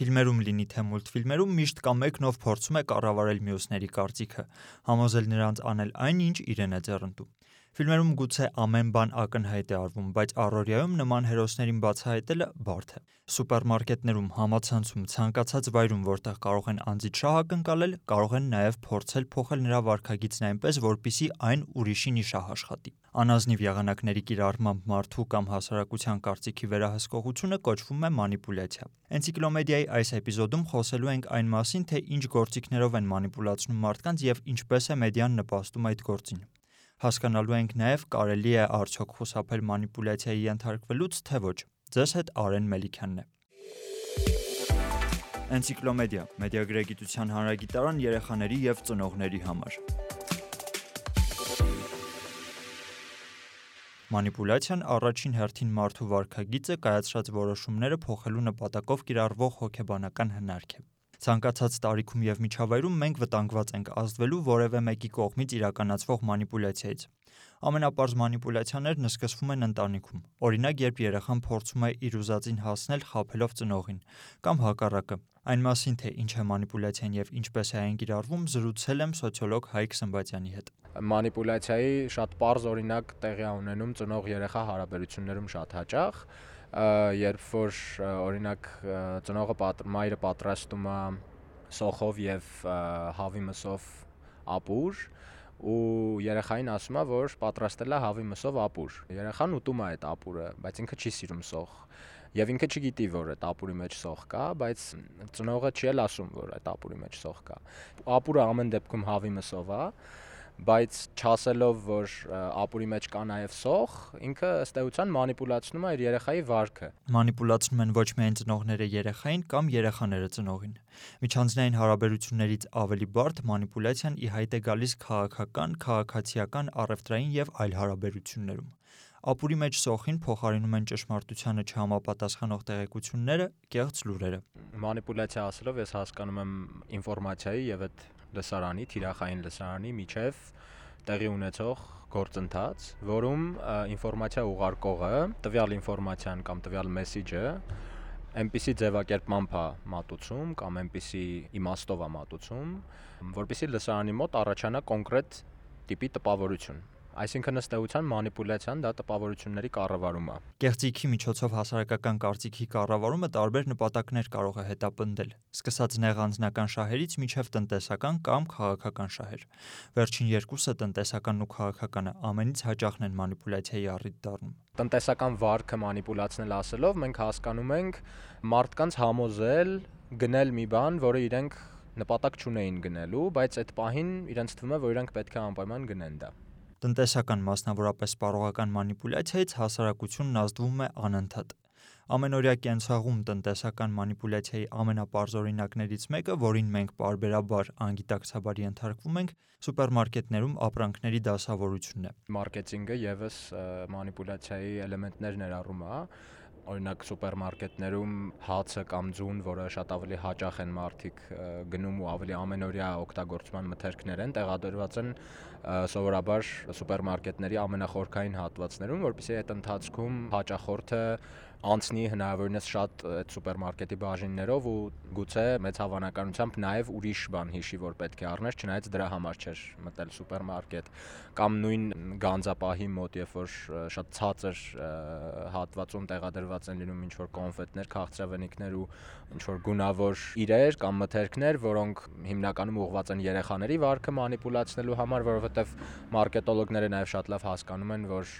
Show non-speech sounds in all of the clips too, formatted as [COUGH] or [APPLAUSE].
Ֆիլմերում լինի թե մուլտֆիլմերում միշտ կա մեկն, ով փորձում է կառավարել մյուսների կարծիքը, համոզել նրանց անել այն, ինչ իրեն է ձեռնտու։ Ֆիլմերում գուցե ամեն բան ակնհայտ է արվում, բայց առօրյայում նման հերոսներին բացահայտելը բարդ է։ Սուպերմարկետներում, համացանցում, ցանկացած վայրում, որտեղ կարող են անձից շահ ակնկալել, կարող են նաև փորձել փոխել նրա վարքագիծն այնպես, որպիսի այն ուրիշին իշահ աշխատի։ Անազնիվ եղանակների կիրառմամբ մարդու կամ հասարակության կարծիքի վերահսկողությունը կոչվում է մանիպուլյացիա։ Էնցիկլոմեդիայի այս էպիզոդում խոսելու ենք այն մասին, թե ինչ գործիքներով են մանիպուլացնում մարդկանց եւ ինչպես է մեդիան նպաստում այդ գործին։ Հասկանալու ենք նաև կարելի է արդյոք խուսափել մանիպուլյացիայի ենթարկվելուց, թե ոչ։ Ձեզ հետ Արեն Մելիքյանն է։ Էնցիկլոմեդիա՝ մեդիագրագիտության հանրագիտարան երեխաների եւ ծնողների համար։ Մանիպուլյացիան առաջին հերթին մարդու վարքագիծը կայացրած որոշումները փոխելու նպատակով կիրառվող հոգեբանական հնարք է։ Ցանկացած տարիքում եւ միջավայրում մենք վտանգված ենք ազդվելու որևէ մեկի կողմից իրականացվող մանիպուլյացիայից։ Ամենապարզ մանիպուլյացիաներն սկսվում են ընտանիքում։ Օրինակ, երբ երեխան փորձում է իր ուզածին հասնել խաբելով ծնողին, կամ հակառակը։ Այն մասին, թե ինչ է մանիպուլյացիան եւ ինչպես է այն կիրառվում, զրուցել եմ սոցիոլոգ Հայկ Սմբատյանի հետ։ Մանիպուլյացիայի շատ པարզ օրինակ տեղի ունենում ծնող-երեխա հարաբերություններում շատ հաճախ երբ որ օրինակ ծնողը պատ, մայրը պատրաստում է սոխով եւ հավի մսով ապուր ու երեխային ասում է որ պատրաստել է հավի մսով ապուր երեխան ուտում է այդ ապուրը բայց ինքը չի սիրում սոխ եւ ինքը չգիտի որ այդ ապուրի մեջ սոխ կա բայց ծնողը չի էլ ասում որ այդ ապուրի մեջ սոխ կա ապուրը ամեն դեպքում հավի մսով է բայց չասելով որ ապուրի մեջ կա նաև սոխ, ինքը ըստ էության մանիպուլացնում է իր երեխայի վարքը։ Մանիպուլացնում են ոչ միայն ծնողները երեխային կամ երեխաները ծնողին։ Միջանձնային հարաբերություններից ավելի բարդ մանիպուլյացիան ի հայտ է գալիս քաղաքական, քաղաքացիական, առևտրային եւ այլ հարաբերություններում։ Ապուրի մեջ սոխին փոխարինում են ճշմարտությանը չհամապատասխանող տեղեկությունները, կեղծ լուրերը։ Մանիպուլյացիա ասելով ես հասկանում եմ ինֆորմացիայի եւ այդ լսարանի, թիրախային լսարանի միջև տեղի ունեցող գործընթաց, որում ինֆորմացիա ուղարկողը տվյալ ինֆորմացիան կամ տվյալ մեսիջը այնպիսի ձևակերպմամբ է մատուցում կամ այնպիսի իմաստով է մատուցում, որպեսզի լսարանի մոտ առաջանա կոնկրետ տիպի տպավորություն Այսինքն ըստ էության մանիպուլյացիան դա տպավորությունների կառավարում է։ Կեղծիքի միջոցով հասարակական կարծիքի կառավարումը տարբեր նպատակներ կարող է հետապնդել, սկսած նեղ անձնական շահերից մինչև տնտեսական կամ քաղաքական շահեր։ Վերջին երկուսը տնտեսականն ու քաղաքականը ամենից հաճախն են մանիպուլյացիայի առիթ դառնում։ Տնտեսական վարկը մանիպուլացնել ասելով մենք հասկանում ենք մարդկանց համոզել գնել մի բան, որը իրենք նպատակ չունեին գնելու, բայց այդ պահին իրենց թվում է, որ իրենք պետք է անպայման գնեն դա։ Տնտեսական, մասնավորապես սպառողական մանիպուլյացիայից հասարակությունն ազդվում է անընդհատ։ Ամենօրյա կենցաղում տնտեսական մանիպուլյացիայի ամենապարզ օրինակներից մեկը, որին մենք parberabar անգիտակցաբար ենթարկվում ենք, սուպերմարկետներում ապրանքների դասավորությունն է։ Մարքեթինգը եւս մանիպուլյացիայի էլեմենտներ ներառում է, օրինակ սուպերմարկետներում հացը կամ ձուն, որը շատ ավելի հաճախ են մարդիկ գնում ու ավելի ամենօրյա օգտագործման մթերքներ են, տեղադրված են սովորաբար սուպերմարկետների ամենախորքային հատվածներում, որովհետեւ այդ ընթացքում հաճախորդը անցնի հնարավորինս շատ այդ սուպերմարկետի բաժիններով ու գուցե մեծ հավանականությամբ նաև ուրիշ բան հիշի, որ պետք է առներ, չնայած դրա համար չէր մտել սուպերմարկետ կամ նույն գանձապահի մոտ, երբ որ շատ ցածր հատվածում տեղադրված են լինում ինչ որ կոնֆետներ, քաղցրավենիքներ ու ինչ որ գունավոր իրեր կամ մթերքներ, որոնք հիմնականում ուղղված են երեխաների վարքը մանիպուլացնելու համար, որովհետև մարքետոլոգները նաև շատ լավ հասկանում են, որ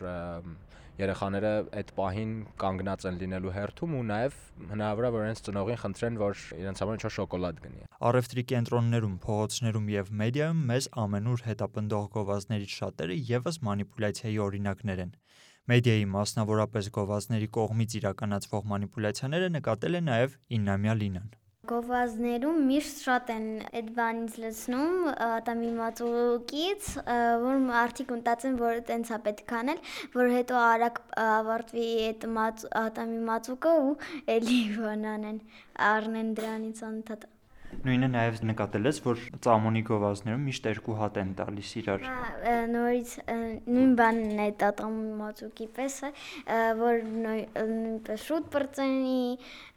երեխաները այդ պահին կանգնած են լինելու հերթում ու նաև հնարավոր է որ իրենց ծնողին խնդրեն որ իրենց համար ինչ-որ շոկոլադ գնի։ Առևտրի կենտրոններում, փողոցներում եւ մեդիայում մեզ ամենուր հետապնդող գովազդներից շատերը եւս մանիպուլյացիայի օրինակներ են։ Մեդիայի մասնավորապես գովազդների կողմից իրականացվող մանիպուլյացիաները նկատել է նաև Իննամյա Լինան գովազդներում միշտ շատ են այդ բանից լցնում ատամի մածուկից, որ արդիկ մտածեն, որ տենց է պետք անել, որ հետո արագ ավարտվի այդ մաց ատամի մածուկը ու էլի [LAUGHS] բան անեն, առնեն դրանից անընդհատ։ Նույնը նաև նկատել ես, որ ծամոնի գովազներում միշտ երկու հատ են տալիս իրար։ Նորից նույն բանն է տատամի մածուկի պես է, որ նույնպես շուտ բրծենի,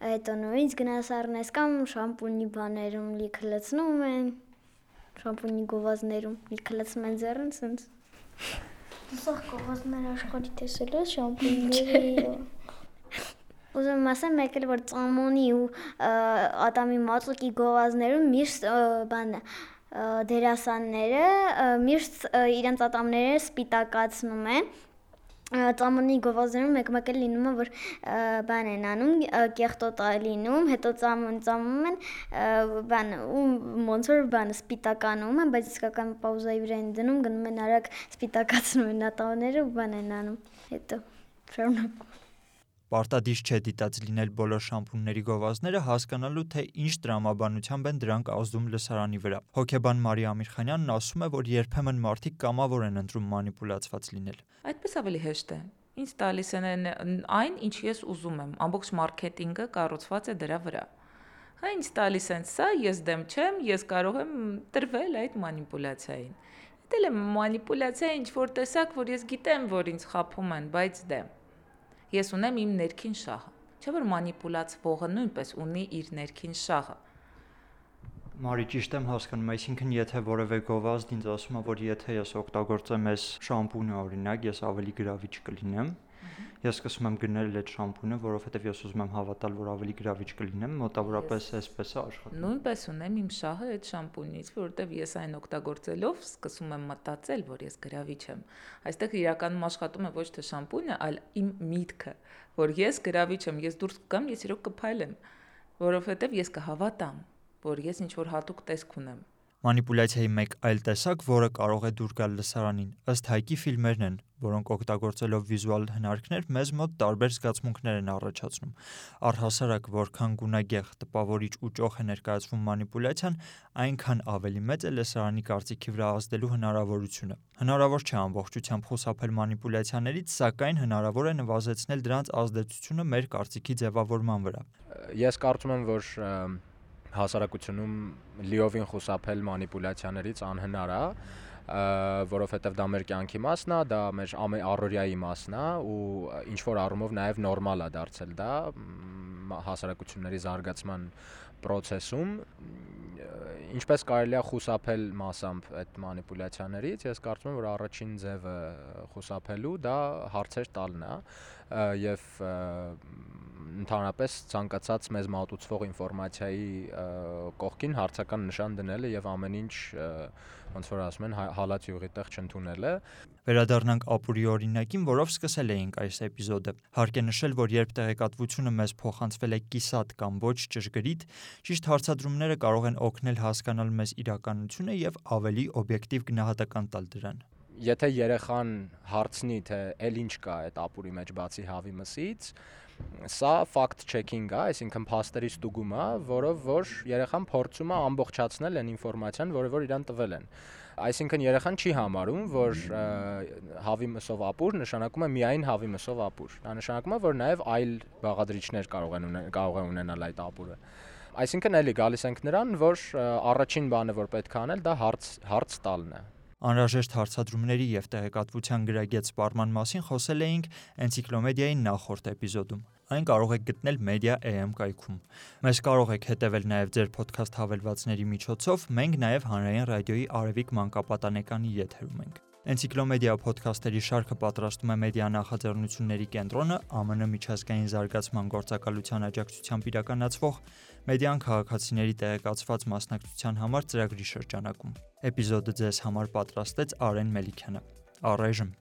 հետո նորից գնաս առնես կամ շամպունի բաներում լիքը լցնում են, շամպունի գովազներում լիքը լցնում են ձեռն, սենց։ Սա գովազներ աշխարհի տեսել ես շամպունիների Ուզում եմ ասեմ մեկ էլ որ ծամոնի ու ատամի մածուկի գովազներում միշտ բան դերասանները միշտ իրենց ատամները սպիտակացնում են ծամոնի գովազներում մեկ-մեկ էլ լինում է որ բան են անում կեղտոտ է լինում հետո ծամոն ծամում են բան ու ոնց որ բանը սպիտականում են բայց իսկական պաուզայի վրա են դնում գնում են արագ սպիտակացնում են ատամները ու բան են անում հետո շարունակում Պարտադիր չէ դիտած լինել բոլոր շամպունների գովազդները հասկանալու, թե ինչ տրամաբանությամբ են դրանք ազդում լսարանի վրա։ Հոկեբան Մարիա Ամիրխանյանն ասում է, որ երբեմն մարդիկ կամավոր են ընտրում մանիպուլացված լինել։ Այդպես ավելի հեշտ է։ Ինչ տալիս են այն, ինչ ես ուզում եմ։ Ամբողջ մարքեթինգը կառուցված է դրա վրա։ Հա ինչ տալիս են սա, ես դեմ չեմ, ես կարող եմ տրվել այդ մանիպուլյացիային։ Դել եմ մանիպուլյացիա ինչ որ տեսակ, որ ես գիտեմ, որ ինձ խափում են, բայց դե Ես ունեմ իմ ներքին շահը։ Չէ՞ որ մանիպուլացվողը նույնպես ունի իր ներքին շահը։ Մարի ճիշտ եմ հասկանում, այսինքն եթե որևէ գովազդ ինձ ասում է, որ եթե ես օգտագործեմ այս շամպունը օրինակ, ես ավելի գրավիչ կլինեմ, Ես սկսում եմ գնել այդ շամպունը, որովհետև ես ուզում եմ հավատալ, որ ավելի գրավիչ կլինեմ, մոտավորապես այսպես է աշխատում։ Նույնպես ունեմ իմ շահը այդ շամպունից, որովհետև ես այն օգտագործելով սկսում եմ մտածել, որ ես գրավիչ եմ։ Այստեղ իրականում աշխատում է ոչ թե շամպունը, այլ իմ միտքը, որ ես գրավիչ եմ, ես դուրս կգամ, ես իրոք կփայլեմ, որովհետև ես կհավատամ, որ ես ինչ որ հատուկ տեսք ունեմ Մանիպուլյացիայի մեկ այլ տեսակ, որը կարող է դուր գալ լսարանին, ըստ հայկի ֆիլմերն են, որոնք օգտագործելով վիզուալ հնարքներ մեզ մոտ տարբեր զգացմունքներ են առաջացնում։ Առհասարակ, որքան գունագեղ, տպավորիչ ու ճոխ է ներկայացվում մանիպուլյացիան, այնքան ավելի մեծ է լսարանի կարծիքի վրա ազդելու հնարավորությունը։ Հնարավոր չէ ամբողջությամբ խուսափել մանիպուլյացիաներից, սակայն հնարավոր է նվազեցնել դրանց ազդեցությունը մեր կարծիքի ձևավորման վրա։ Ես կարծում եմ, որ հասարակությունում լիովին խուսափել մանիպուլյացիաներից անհնար է որովհետև դա մեր կյանքի մասն է, դա մեր առօրյայի մասն է ու ինչ որ առումով նաև նորմալ է դարձել դա հասարակությունների զարգացման process-ում ինչպես կարելի է խուսափել massամբ այդ մանիպուլյացիաներից, ես կարծում եմ, որ առաջին ձևը խուսափելու դա հարցեր տալն է եւ ընդհանրապես ցանկացած մեզ մատուցվող ինֆորմացիայի կողքին հարցական նշան դնելը եւ ամեն ինչ ոնց որ ասում են հալած յուղի տեղ չընդունելը Վերադառնանք ապուրի օրինակին, որով սկսել էինք այս էպիզոդը։ Հարկ է նշել, որ երբ տեղեկատվությունը մեզ փոխանցվել է կիսատ կամ ոչ ճշգրիտ, ճիշտ հարցադրումները կարող են օգնել հասկանալ մեզ իրականությունը եւ ավելի օբյեկտիվ գնահատական տալ դրան եթե երեխան հարցնի թե ել ինչ կա այդ ապուրի մեջ բացի հավի մսից, Սա fact checking է, այսինքն փաստերի ստուգում է, որով որ երեխան փորձում է ամբողջացնել այն ինֆորմացիան, որը որ իրան տվել են։ Այսինքն երեխան չի համարում, որ հավի մսով ապուր նշանակում է միայն հավի մսով ապուր։ Դա նշանակում է, որ նաև այլ բաղադրիչներ կարող են կարող են ունենալ այդ ապուրը։ Այսինքն էլի գալիս ենք նրան, որ առաջին բանը, որ պետք է անել, դա հարց հարց տալն է Անհրաժեշտ հարցադրումների եւ տեղեկատվության գրագետ սպառման մասին խոսել էինք Էնցիկլոմեդիայի նախորդ էպիզոդում։ Այն կարող եք գտնել Media.am կայքում։ Մեզ կարող եք հետևել նաև ձեր ոդքասթ հավելվածների միջոցով, մենք նաև հանրային ռադիոյի Արևիկ մանկապատանեկանի եթերում ենք։ Էնցիկլոմեդիա ոդքասթերի շարքը պատրաստում է Մեդիա նախաձեռնությունների կենտրոնը ԱՄՆ միջազգային զարգացման գործակալության աջակցությամբ իրականացվող Մեդիան քաղաքացիների տեղեկացված մասնակցության համար ծրագրի շրջանակում։ Էպիզոդը ձեզ համար պատրաստեց Արեն Մելիքյանը։ Առայժմ